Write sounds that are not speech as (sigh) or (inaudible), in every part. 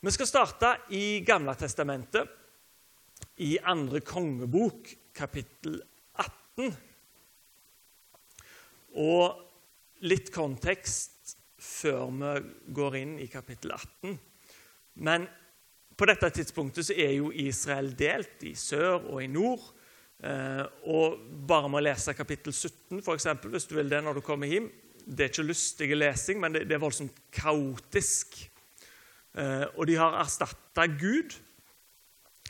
Vi skal starte i Gamle testamentet, i andre kongebok, kapittel 18. Og litt kontekst før vi går inn i kapittel 18. Men på dette tidspunktet så er jo Israel delt i sør og i nord. Eh, og bare med å lese kapittel 17, for eksempel, hvis du vil det når du kommer hjem Det er ikke lystig lesing, men det, er voldsomt kaotisk. Eh, og de har erstatta Gud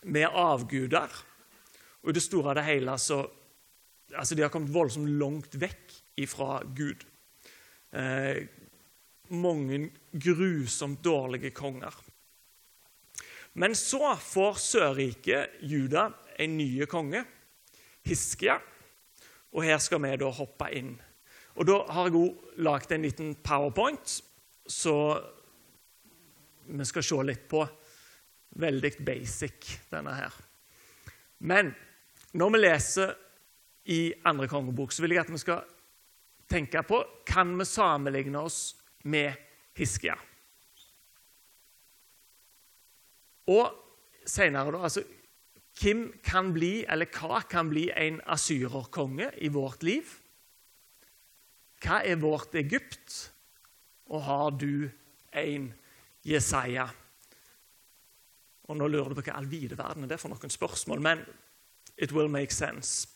med avguder. Og i det store og det hele så altså De har kommet voldsomt langt vekk ifra Gud. Eh, mange grusomt dårlige konger. Men så får Sørriket, Juda, en ny konge, Hiskia. Og her skal vi da hoppe inn. Og Da har jeg òg lagd en liten powerpoint, så vi skal se litt på. Veldig basic, denne her. Men når vi leser i andre kongebok, så vil jeg at vi skal tenke på kan vi sammenligne oss med Hiskia. Og senere, da altså, Hvem kan bli, eller hva kan bli en asyrerkonge i vårt liv? Hva er vårt Egypt? Og har du en Jesaja. Og Nå lurer du på hva all vide verden er det for noen spørsmål, men it will make sense.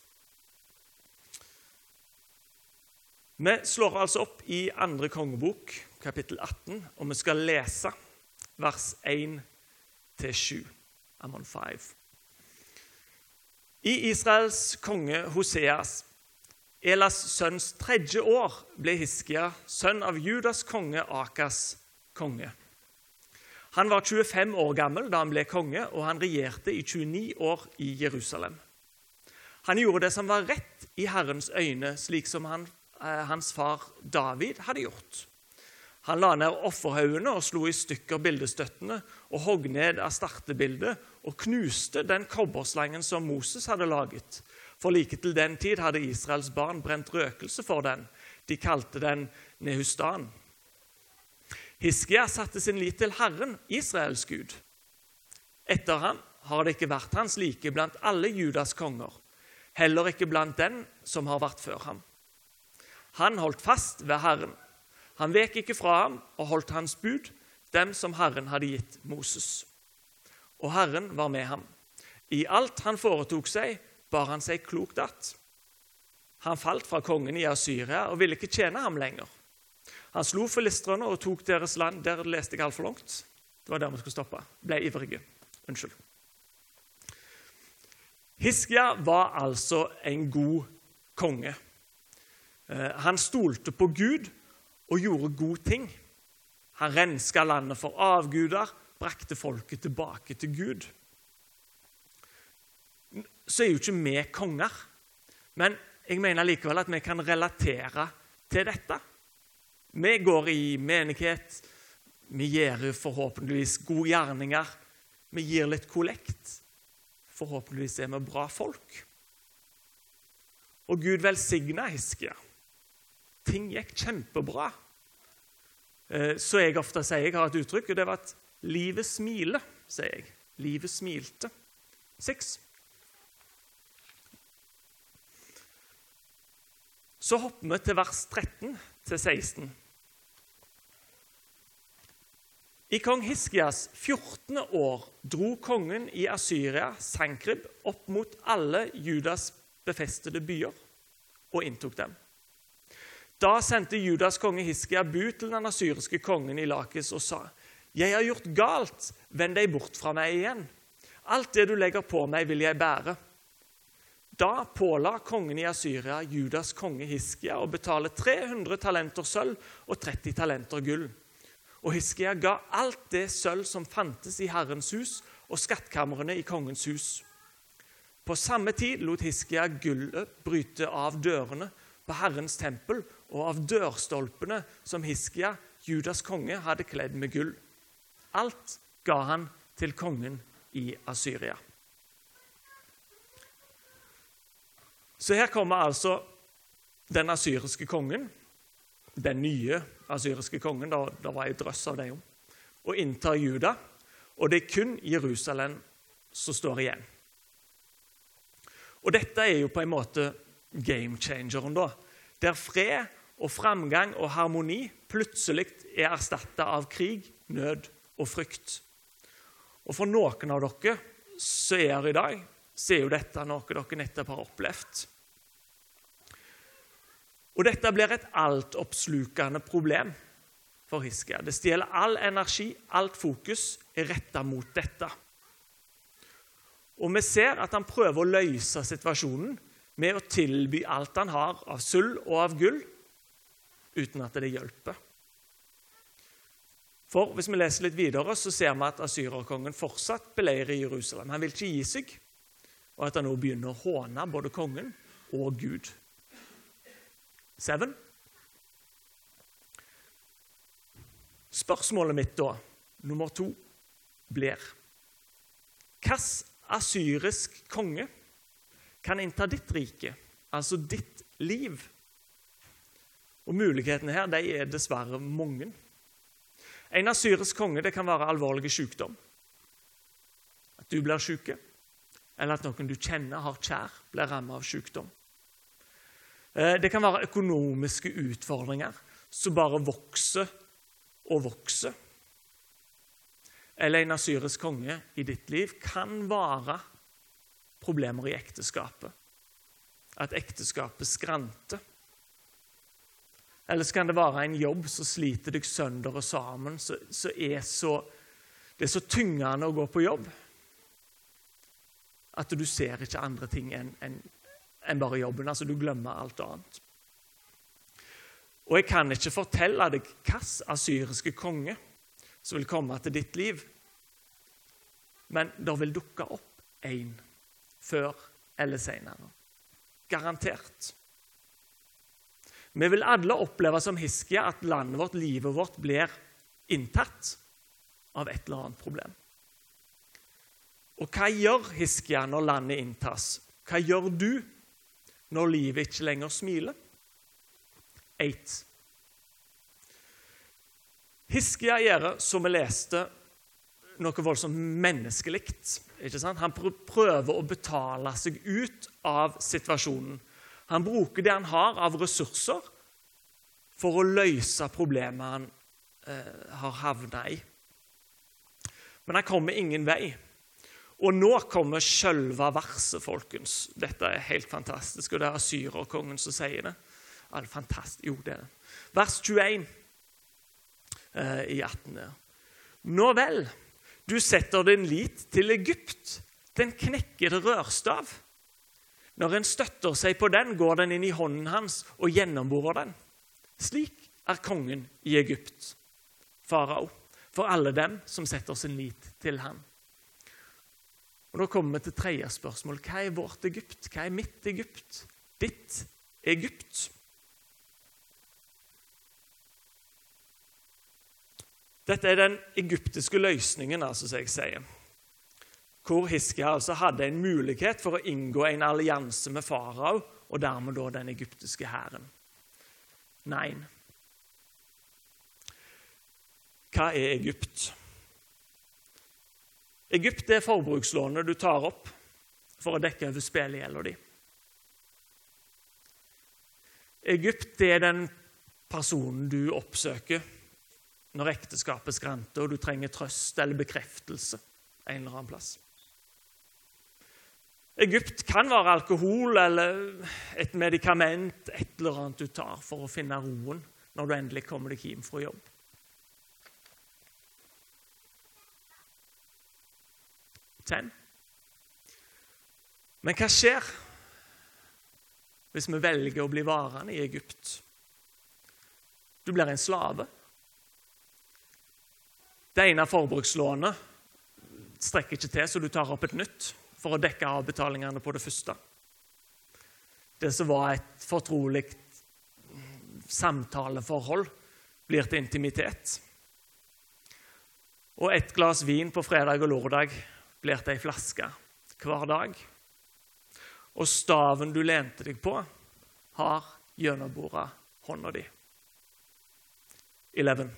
Vi slår altså opp i andre kongebok, kapittel 18, og vi skal lese vers 1-7. I'm on five. I Israels konge Hoseas, Elas sønns tredje år, ble Hiskia, sønn av Judas konge Akas, konge. Han var 25 år gammel da han ble konge, og han regjerte i 29 år i Jerusalem. Han gjorde det som var rett i Herrens øyne, slik som han, eh, hans far David hadde gjort. Han la ned offerhaugene og slo i stykker bildestøttene og hogg ned Astarte-bildet og knuste den kobberslangen som Moses hadde laget. For like til den tid hadde Israels barn brent røkelse for den. De kalte den Nehustan. Hiskia satte sin lit til Herren, Israels Gud. Etter ham har det ikke vært hans like blant alle Judas konger, heller ikke blant den som har vært før ham. Han holdt fast ved Herren. Han vek ikke fra ham og holdt hans bud, dem som Herren hadde gitt Moses. Og Herren var med ham. I alt han foretok seg, bar han seg klokt att. Han falt fra kongen i Asyria og ville ikke tjene ham lenger. Han slo filistrene og tok deres land. Der leste jeg altfor langt. Det var der vi skulle stoppe. Ble ivrige. Unnskyld. Hiskia var altså en god konge. Eh, han stolte på Gud og gjorde gode ting. Han renska landet for avguder, brakte folket tilbake til Gud. Så er jo ikke vi konger, men jeg mener likevel at vi kan relatere til dette. Vi går i menighet, vi gjør forhåpentligvis gode gjerninger. Vi gir litt kollekt. Forhåpentligvis er vi bra folk. Og Gud velsigna Hiskia. Ting gikk kjempebra. Eh, så jeg ofte sier jeg har et uttrykk, og det var at livet smiler, sier jeg. Livet smilte. Seks. Så hopper vi til vers 13 til 16. I kong Hiskias 14. år dro kongen i Asyria, Sankrib, opp mot alle Judas befestede byer og inntok dem. Da sendte Judas konge Hiskia bud til den asyriske kongen i Lakis og sa:" Jeg har gjort galt, vend deg bort fra meg igjen. Alt det du legger på meg, vil jeg bære. Da påla kongen i Asyria Judas konge Hiskia å betale 300 talenter sølv og 30 talenter gull. Og Hiskia ga alt det sølv som fantes i Herrens hus og skattkamrene i kongens hus. På samme tid lot Hiskia gullet bryte av dørene på Herrens tempel og av dørstolpene som Hiskia, Judas konge, hadde kledd med gull. Alt ga han til kongen i Asyria. Så her kommer altså den asyriske kongen den nye asyriske kongen, da, da var ei drøss av dem, og inntar Juda. og det er kun Jerusalem som står igjen. Og dette er jo på en måte game changeren, da. Der fred og framgang og harmoni plutselig er erstatta av krig, nød og frykt. Og for noen av dere som er her i dag, så er jo dette noe dere nettopp har opplevd. Og dette blir et altoppslukende problem for Hiskia. Det stjeler all energi, alt fokus er retta mot dette. Og vi ser at han prøver å løse situasjonen med å tilby alt han har av sølv og av gull, uten at det hjelper. For hvis vi leser litt videre, så ser vi at asyrerkongen fortsatt beleirer Jerusalem. Han vil ikke gi seg, og at han nå begynner å håne både kongen og Gud. Seven. Spørsmålet mitt da, nummer to, blir Hvilken asyrisk konge kan innta ditt rike, altså ditt liv? Og Mulighetene her de er dessverre mange. En asyrisk konge det kan være alvorlig sykdom. At du blir syk, eller at noen du kjenner, har kjær, blir rammet av sykdom. Eh, det kan være økonomiske utfordringer som bare vokser og vokser. Eller en asyrisk konge i ditt liv kan være problemer i ekteskapet. At ekteskapet skranter. Eller så kan det være en jobb som sliter deg sønder og sammen, som er så, det er så tyngende å gå på jobb at du ser ikke andre ting enn en, enn bare jobben. Altså, du glemmer alt annet. Og jeg kan ikke fortelle deg hvilken asyriske konge som vil komme til ditt liv, men det vil dukke opp én før eller senere. Garantert. Vi vil alle oppleve som Hiskia at landet vårt, livet vårt, blir inntatt av et eller annet problem. Og hva gjør Hiskia når landet inntas? Hva gjør du når livet ikke lenger smiler? Eight. Hiskia gjør, som vi leste, noe voldsomt menneskelig. Han prøver å betale seg ut av situasjonen. Han bruker det han har av ressurser, for å løse problemet han eh, har havna i. Men han kommer ingen vei. Og nå kommer sjølve verset, folkens. Dette er helt fantastisk, og det er asyrerkongen som sier det. All fantastisk. Jo, det er det. Vers 21 eh, i 18. Nå vel, du setter din lit til Egypt, den knekkede rørstav. Når en støtter seg på den, går den inn i hånden hans og gjennomborer den. Slik er kongen i Egypt, farao, for alle dem som setter sin lit til ham. Og Da kommer vi til tredje spørsmål. Hva er vårt Egypt? Hva er mitt Egypt? Ditt Egypt? Dette er den egyptiske løsningen, altså, som jeg sier. Hvor Hiskia altså hadde en mulighet for å inngå en allianse med farao og dermed da den egyptiske hæren. Nei. Hva er Egypt? Egypt er forbrukslånet du tar opp for å dekke over spillegjelda di. Egypt er den personen du oppsøker når ekteskapet skranter og du trenger trøst eller bekreftelse en eller annen plass. Egypt kan være alkohol eller et medikament, et eller annet du tar for å finne roen når du endelig kommer deg hjem fra jobb. Ten. Men hva skjer hvis vi velger å bli varende i Egypt? Du blir en slave. Det ene forbrukslånet strekker ikke til, så du tar opp et nytt for å dekke avbetalingene på det første. Det som var et fortrolig samtaleforhold, blir til intimitet. Og et glass vin på fredag og lørdag blir til ei flaske hver dag. Og staven du lente deg på, har gjennombora hånda di. 11.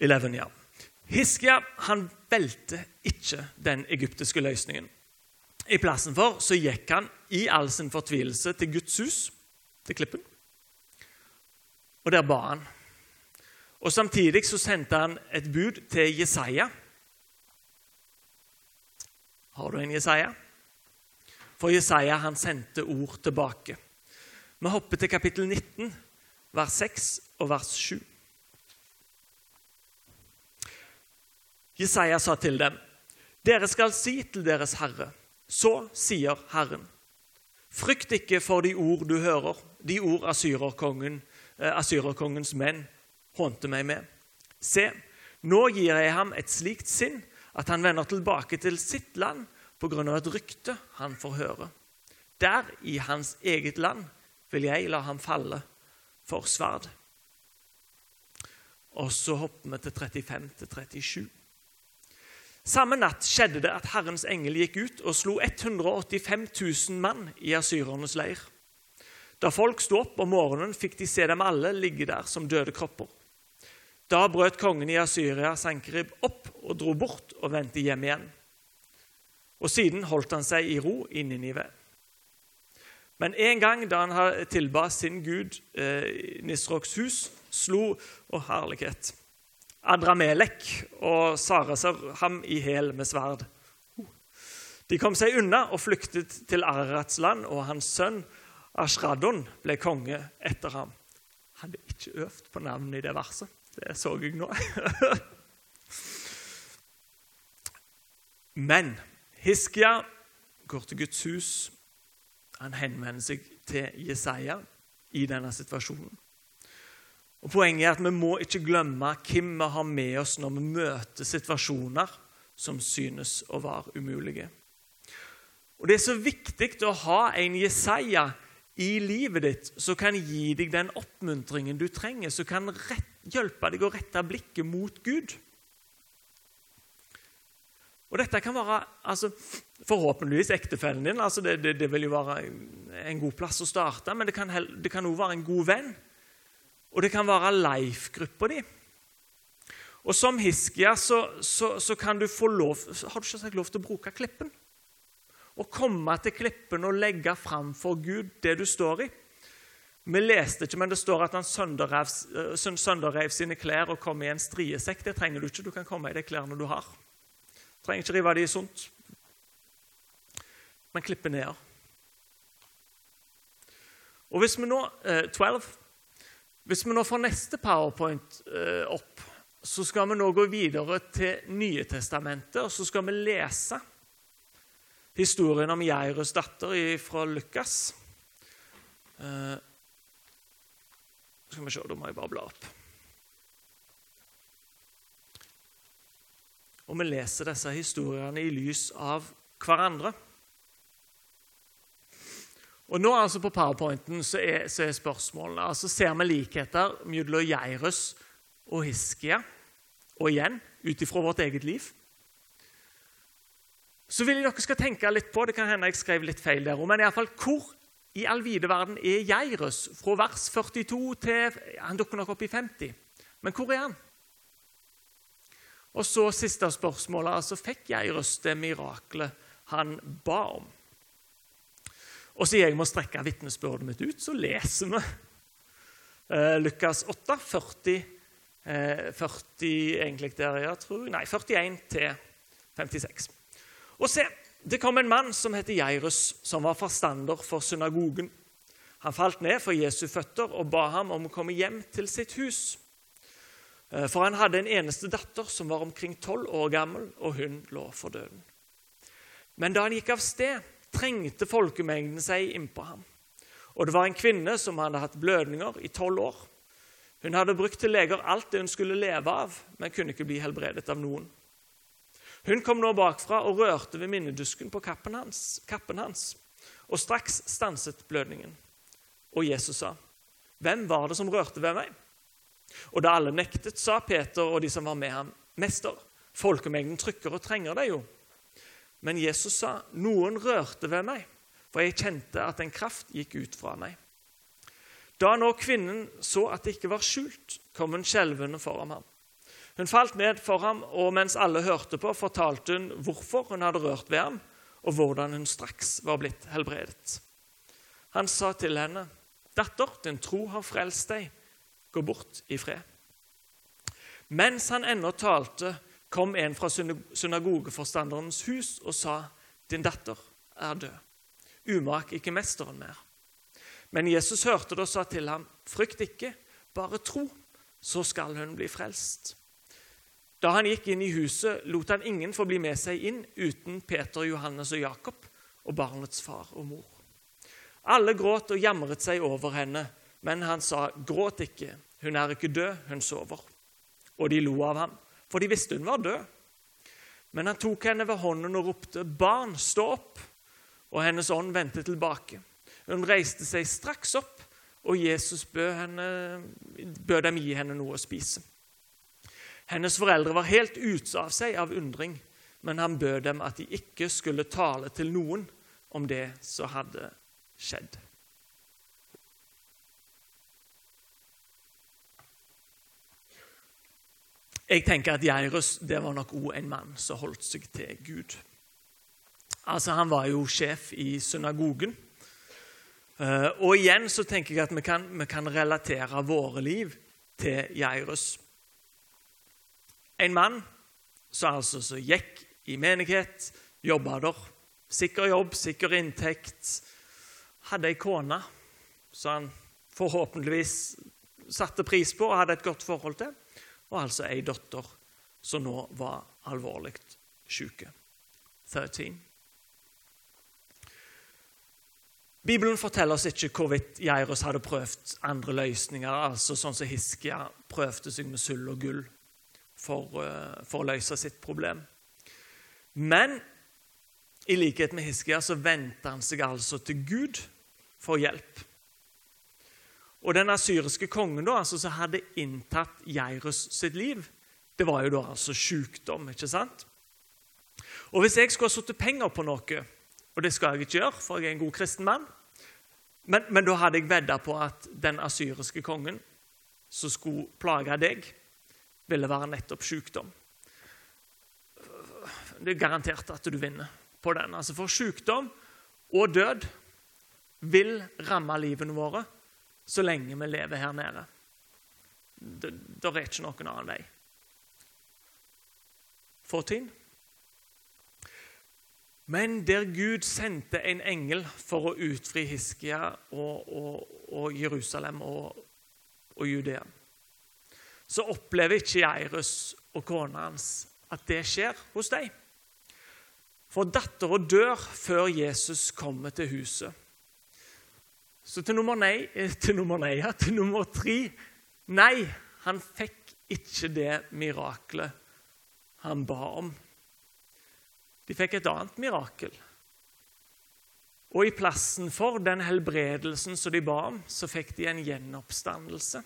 Eleven, ja. Hiskia han velte ikke den egyptiske løsningen. I plassen for så gikk han i all sin fortvilelse til Guds hus, til klippen. Og der ba han. Og Samtidig så sendte han et bud til Jesaja. Har du en Jesaja? For Jesaja han sendte ord tilbake. Vi hopper til kapittel 19, vers 6 og vers 7. Jesaja sa til dem, dere skal si til deres herre, så sier Herren. Frykt ikke for de ord du hører, de ord asyrerkongen, eh, asyrerkongens menn hånte meg med. Se, nå gir jeg ham et slikt sinn at han vender tilbake til sitt land av et rykte han får høre. Der, i hans eget land, vil jeg la ham falle for sverd. Og så hopper vi til 35 til 37. Samme natt skjedde det at Herrens engel gikk ut og slo 185 000 mann i asyrernes leir. Da folk sto opp om morgenen, fikk de se dem alle ligge der som døde kropper. Da brøt kongen i Asyria Sankerib opp og dro bort og vendte hjem igjen. Og Siden holdt han seg i ro i Ninive. Men en gang da han tilba sin gud eh, Nisroks hus, slo Å, herlighet! Adramelek og sarasar ham i hæl med sverd. De kom seg unna og flyktet til Ararats land, og hans sønn Ashradon ble konge etter ham. Han hadde ikke øvd på navnet i det verset. Det så jeg nå. (laughs) Men Hiskia går til Guds hus. Han henvender seg til Jesaja i denne situasjonen. Og Poenget er at vi må ikke glemme hvem vi har med oss når vi møter situasjoner som synes å være umulige. Og Det er så viktig å ha en Jesaja i livet ditt som kan gi deg den oppmuntringen du trenger, som kan rett, hjelpe deg å rette blikket mot Gud. Og Dette kan være altså, forhåpentligvis ektefellen din. altså det, det, det, vil jo være en god plass å starte, men det kan òg være en god venn. Og det kan være life-gruppa di. Og som Hiskia så, så, så, kan du få lov har du ikke sagt lov til å bruke klippen. Å komme til klippen og legge fram for Gud det du står i. Vi leste ikke, men det står at han sønderrev, sine klær og kom i en striesekk. Det trenger du ikke. Du kan komme i de klærne du har. Du trenger ikke rive de i sunt. Men klippe ned. Og hvis vi nå, 12, eh, hvis vi nå får neste powerpoint eh, opp, så skal vi nå gå videre til Nye testamentet, og så skal vi lese historien om Jairus datter fra Lukas. Eh, skal vi se, Da må jeg bare bla opp. Og vi leser disse historiene i lys av hverandre. Og nå altså På powerpointen så er, så er spørsmålene altså Ser vi likheter mellom Jairus og Hiskia? Og igjen ut ifra vårt eget liv? Så vil jeg dere skal tenke litt på det kan hende jeg skrev litt feil der, men i alle fall, hvor i all vide verden er Jairus? Fra vers 42 til Han dukker nok opp i 50. Men hvor er han? Og så siste spørsmålet. altså Fikk Jairus det miraklet han ba om? Og siden jeg må strekke vitnesbyrdet mitt ut, så leser vi eh, Lukas 8, 40, eh, 40 egentlig der, jeg tror, nei, 41 til 56. Og se, det kom en mann som heter Jairus, som var forstander for synagogen. Han falt ned for Jesu føtter og ba ham om å komme hjem til sitt hus. Eh, for han hadde en eneste datter som var omkring tolv år gammel, og hun lå for døden. Men da han gikk av sted, trengte folkemengden seg innpå ham. Og det var en kvinne som hadde hatt blødninger i tolv år. Hun hadde brukt til leger alt det hun skulle leve av, men kunne ikke bli helbredet av noen. Hun kom nå bakfra og rørte ved minnedusken på kappen hans, kappen hans. Og straks stanset blødningen. Og Jesus sa, 'Hvem var det som rørte ved meg?' Og da alle nektet, sa Peter og de som var med ham, 'Mester, folkemengden trykker og trenger deg jo.' Men Jesus sa, 'Noen rørte ved meg, for jeg kjente at en kraft gikk ut fra meg.' Da nå kvinnen så at det ikke var skjult, kom hun skjelvende foran ham. Hun falt ned for ham, og mens alle hørte på, fortalte hun hvorfor hun hadde rørt ved ham, og hvordan hun straks var blitt helbredet. Han sa til henne, 'Datter, din tro har frelst deg. Gå bort i fred.' Mens han ennå talte, kom en fra synagogeforstanderens hus og sa, 'Din datter er død. Umak ikke mesteren mer.' Men Jesus hørte det og sa til ham, 'Frykt ikke, bare tro, så skal hun bli frelst.' Da han gikk inn i huset, lot han ingen få bli med seg inn uten Peter, Johannes og Jakob og barnets far og mor. Alle gråt og jamret seg over henne, men han sa, 'Gråt ikke, hun er ikke død, hun sover.' Og de lo av ham, for de visste hun var død. Men han tok henne ved hånden og ropte, 'Barn, stå opp!' Og hennes ånd vendte tilbake. Hun reiste seg straks opp, og Jesus bød, henne, bød dem gi henne noe å spise. Hennes foreldre var helt ute av seg av undring, men han bød dem at de ikke skulle tale til noen om det som hadde skjedd. Jeg tenker at Jairus det var nok òg en mann som holdt seg til Gud. Altså, Han var jo sjef i synagogen. Eh, og igjen så tenker jeg at vi kan, vi kan relatere våre liv til Jairus. En mann som altså så gikk i menighet, jobba der. Sikker jobb, sikker inntekt. Hadde ei kone som han forhåpentligvis satte pris på og hadde et godt forhold til. Og altså ei datter som nå var alvorlig syk. 13. Bibelen forteller oss ikke hvorvidt Jairus hadde prøvd andre løsninger, altså sånn som Hiskia prøvde seg med sølv og gull for, eh, for, å løse sitt problem. Men i likhet med Hiskia så vendte han seg altså til Gud for hjelp. Og den asyriske kongen da, altså, som hadde inntatt Jairus sitt liv, det var jo da altså sykdom. ikke sant? Og Hvis jeg skulle ha satt penger på noe og det skal jeg ikke gjøre, for jeg er en god kristen mann. Men, men da hadde jeg vedda på at den asyriske kongen som skulle plage deg, ville være nettopp sykdom. Det er garantert at du vinner på den. Altså For sykdom og død vil ramme livene våre så lenge vi lever her nede. Det, er ikke noen annen vei. 14. Men der Gud sendte en engel for å utfri Hiskia og, og, og Jerusalem og, og, Judea, så opplever ikke Jairus og kona hans at det skjer hos dem. For dattera dør før Jesus kommer til huset. Så til nummer, nei, til nummer, nei, ja, til nummer tre Nei, han fikk ikke det miraklet han ba om. De fikk et annet mirakel. Og i plassen for den helbredelsen som de ba om, så fikk de en gjenoppstandelse.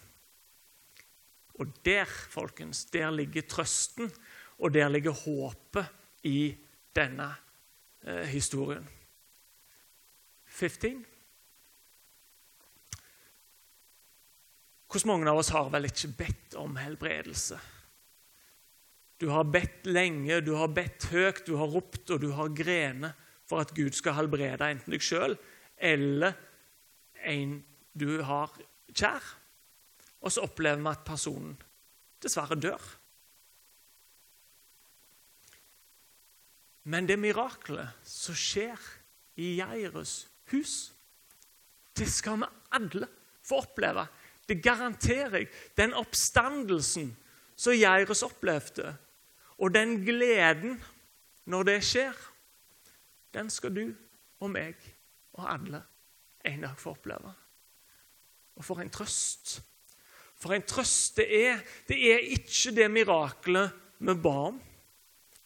Og der, folkens, der ligger trøsten, og der ligger håpet i denne eh, historien. 15. Hvordan mange av oss har vel ikke bedt om helbredelse? Du har bedt lenge, du har bedt høyt, du har ropt og du har grenet for at Gud skal helbrede enten deg sjøl eller en du har kjær. Og så opplever vi at personen dessverre dør. Men det miraklet som skjer i Jairus hus, det skal vi alle få oppleve. Det garanterer jeg. Den oppstandelsen som Jairus opplevde, og den gleden når det skjer, den skal du og meg og alle en dag få oppleve. Og for en trøst. For en trøst det er. Det er ikke det mirakelet vi ba om,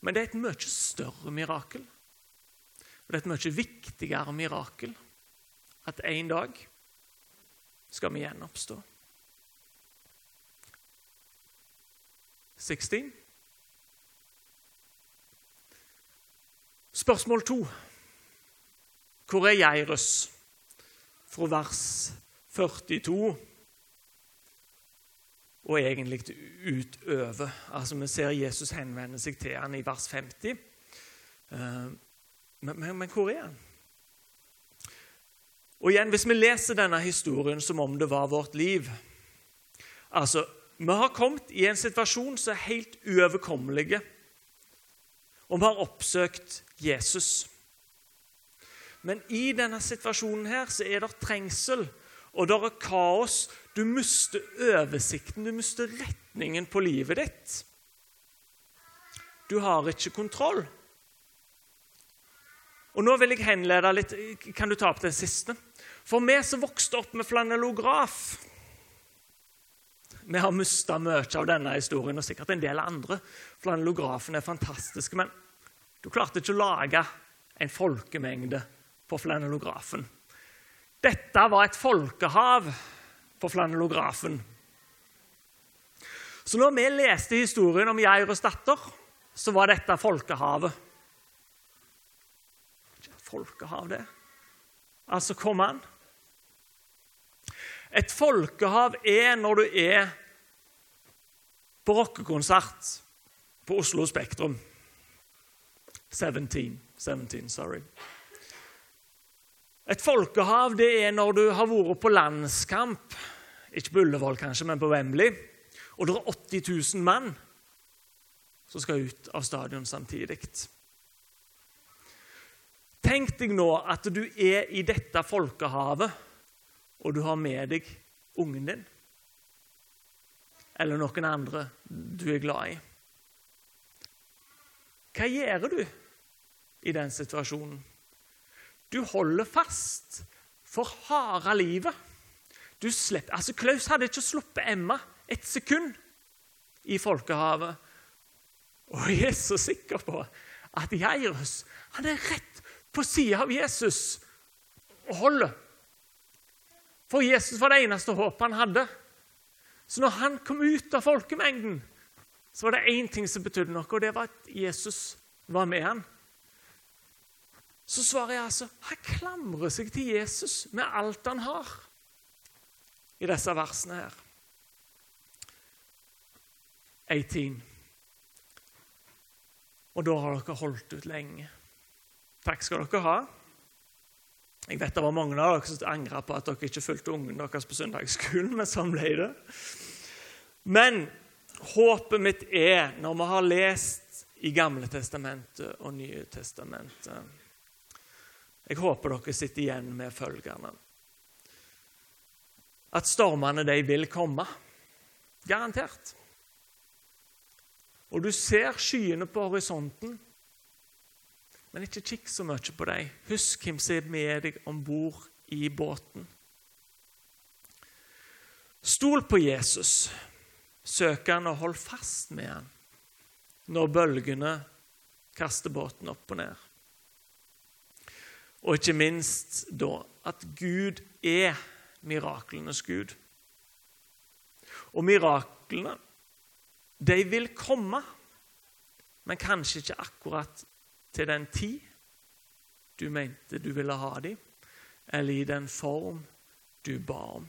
men det er et mye større mirakel. Og det er et mye viktigere mirakel at en dag skal vi gjenoppstå. 16. Spørsmål to. Hvor er Jairus? Fra vers 42 og egentlig utover. Altså, Vi ser Jesus henvende seg til han i vers 50. Eh, men, men, men hvor er han? Og igjen, Hvis vi leser denne historien som om det var vårt liv Altså, Vi har kommet i en situasjon som er helt uoverkommelig, og vi har oppsøkt Jesus. Men i denne situasjonen her så er det trengsel, og det er kaos. Du mister oversikten, du mister retningen på livet ditt. Du har ikke kontroll. Og Nå vil jeg henlede litt Kan du ta opp den siste? For vi som vokste opp med flanellograf Vi har mista mye av denne historien, og sikkert en del andre. Flanellografen er fantastisk, men du klarte ikke å lage en folkemengde på flanellografen. Dette var et folkehav på flanellografen. Så når vi leste historien om Geirs datter, så var dette folkehavet. Ikke folkehav, det. Altså, kom an. Et folkehav er når du er på rockekonsert på Oslo Spektrum. 17, 17 sorry. Et folkehav det er når du har vært på landskamp, ikke på Ullevål kanskje, men på Wembley, og det er 80 000 mann som skal ut av stadion samtidig. Tenk deg nå at du er i dette folkehavet, og du har med deg ungen din. Eller noen andre du er glad i. Hva gjør du i den situasjonen? Du holder fast for harde livet. Du slipper, altså Klaus hadde ikke sluppet Emma et sekund i folkehavet. Og jeg er så sikker på at Jairus han er rett på sida av Jesus og holder. For Jesus var det eneste håpet han hadde. Så når han kom ut av folkemengden, så var det én ting som betydde noe, og det var at Jesus var med han. Så svarer jeg altså han klamrer seg til Jesus med alt han har i disse versene her. 18. Og da har dere holdt ut lenge. Takk skal dere ha. Jeg vet det var mange av dere som angra på at dere ikke fulgte ungen deres på søndagsskolen, men sånn ble det. Men håpet mitt er, når vi har lest i Gamle testamentet og Nye testamentet jeg håper dere sitter igjen med følgende. At stormene de vil komme. Garantert. Og du ser skyene på horisonten, men ikke kikk så mye på dem. Husk hvem som er med deg om bord i båten. Stol på Jesus. Søk han og hold fast med han når bølgene kaster båten opp og ned. Og ikke minst da at Gud er miraklenes Gud. Og miraklene, de vil komme, men kanskje ikke akkurat til den tid du mente du ville ha dem, eller i den form du ba om.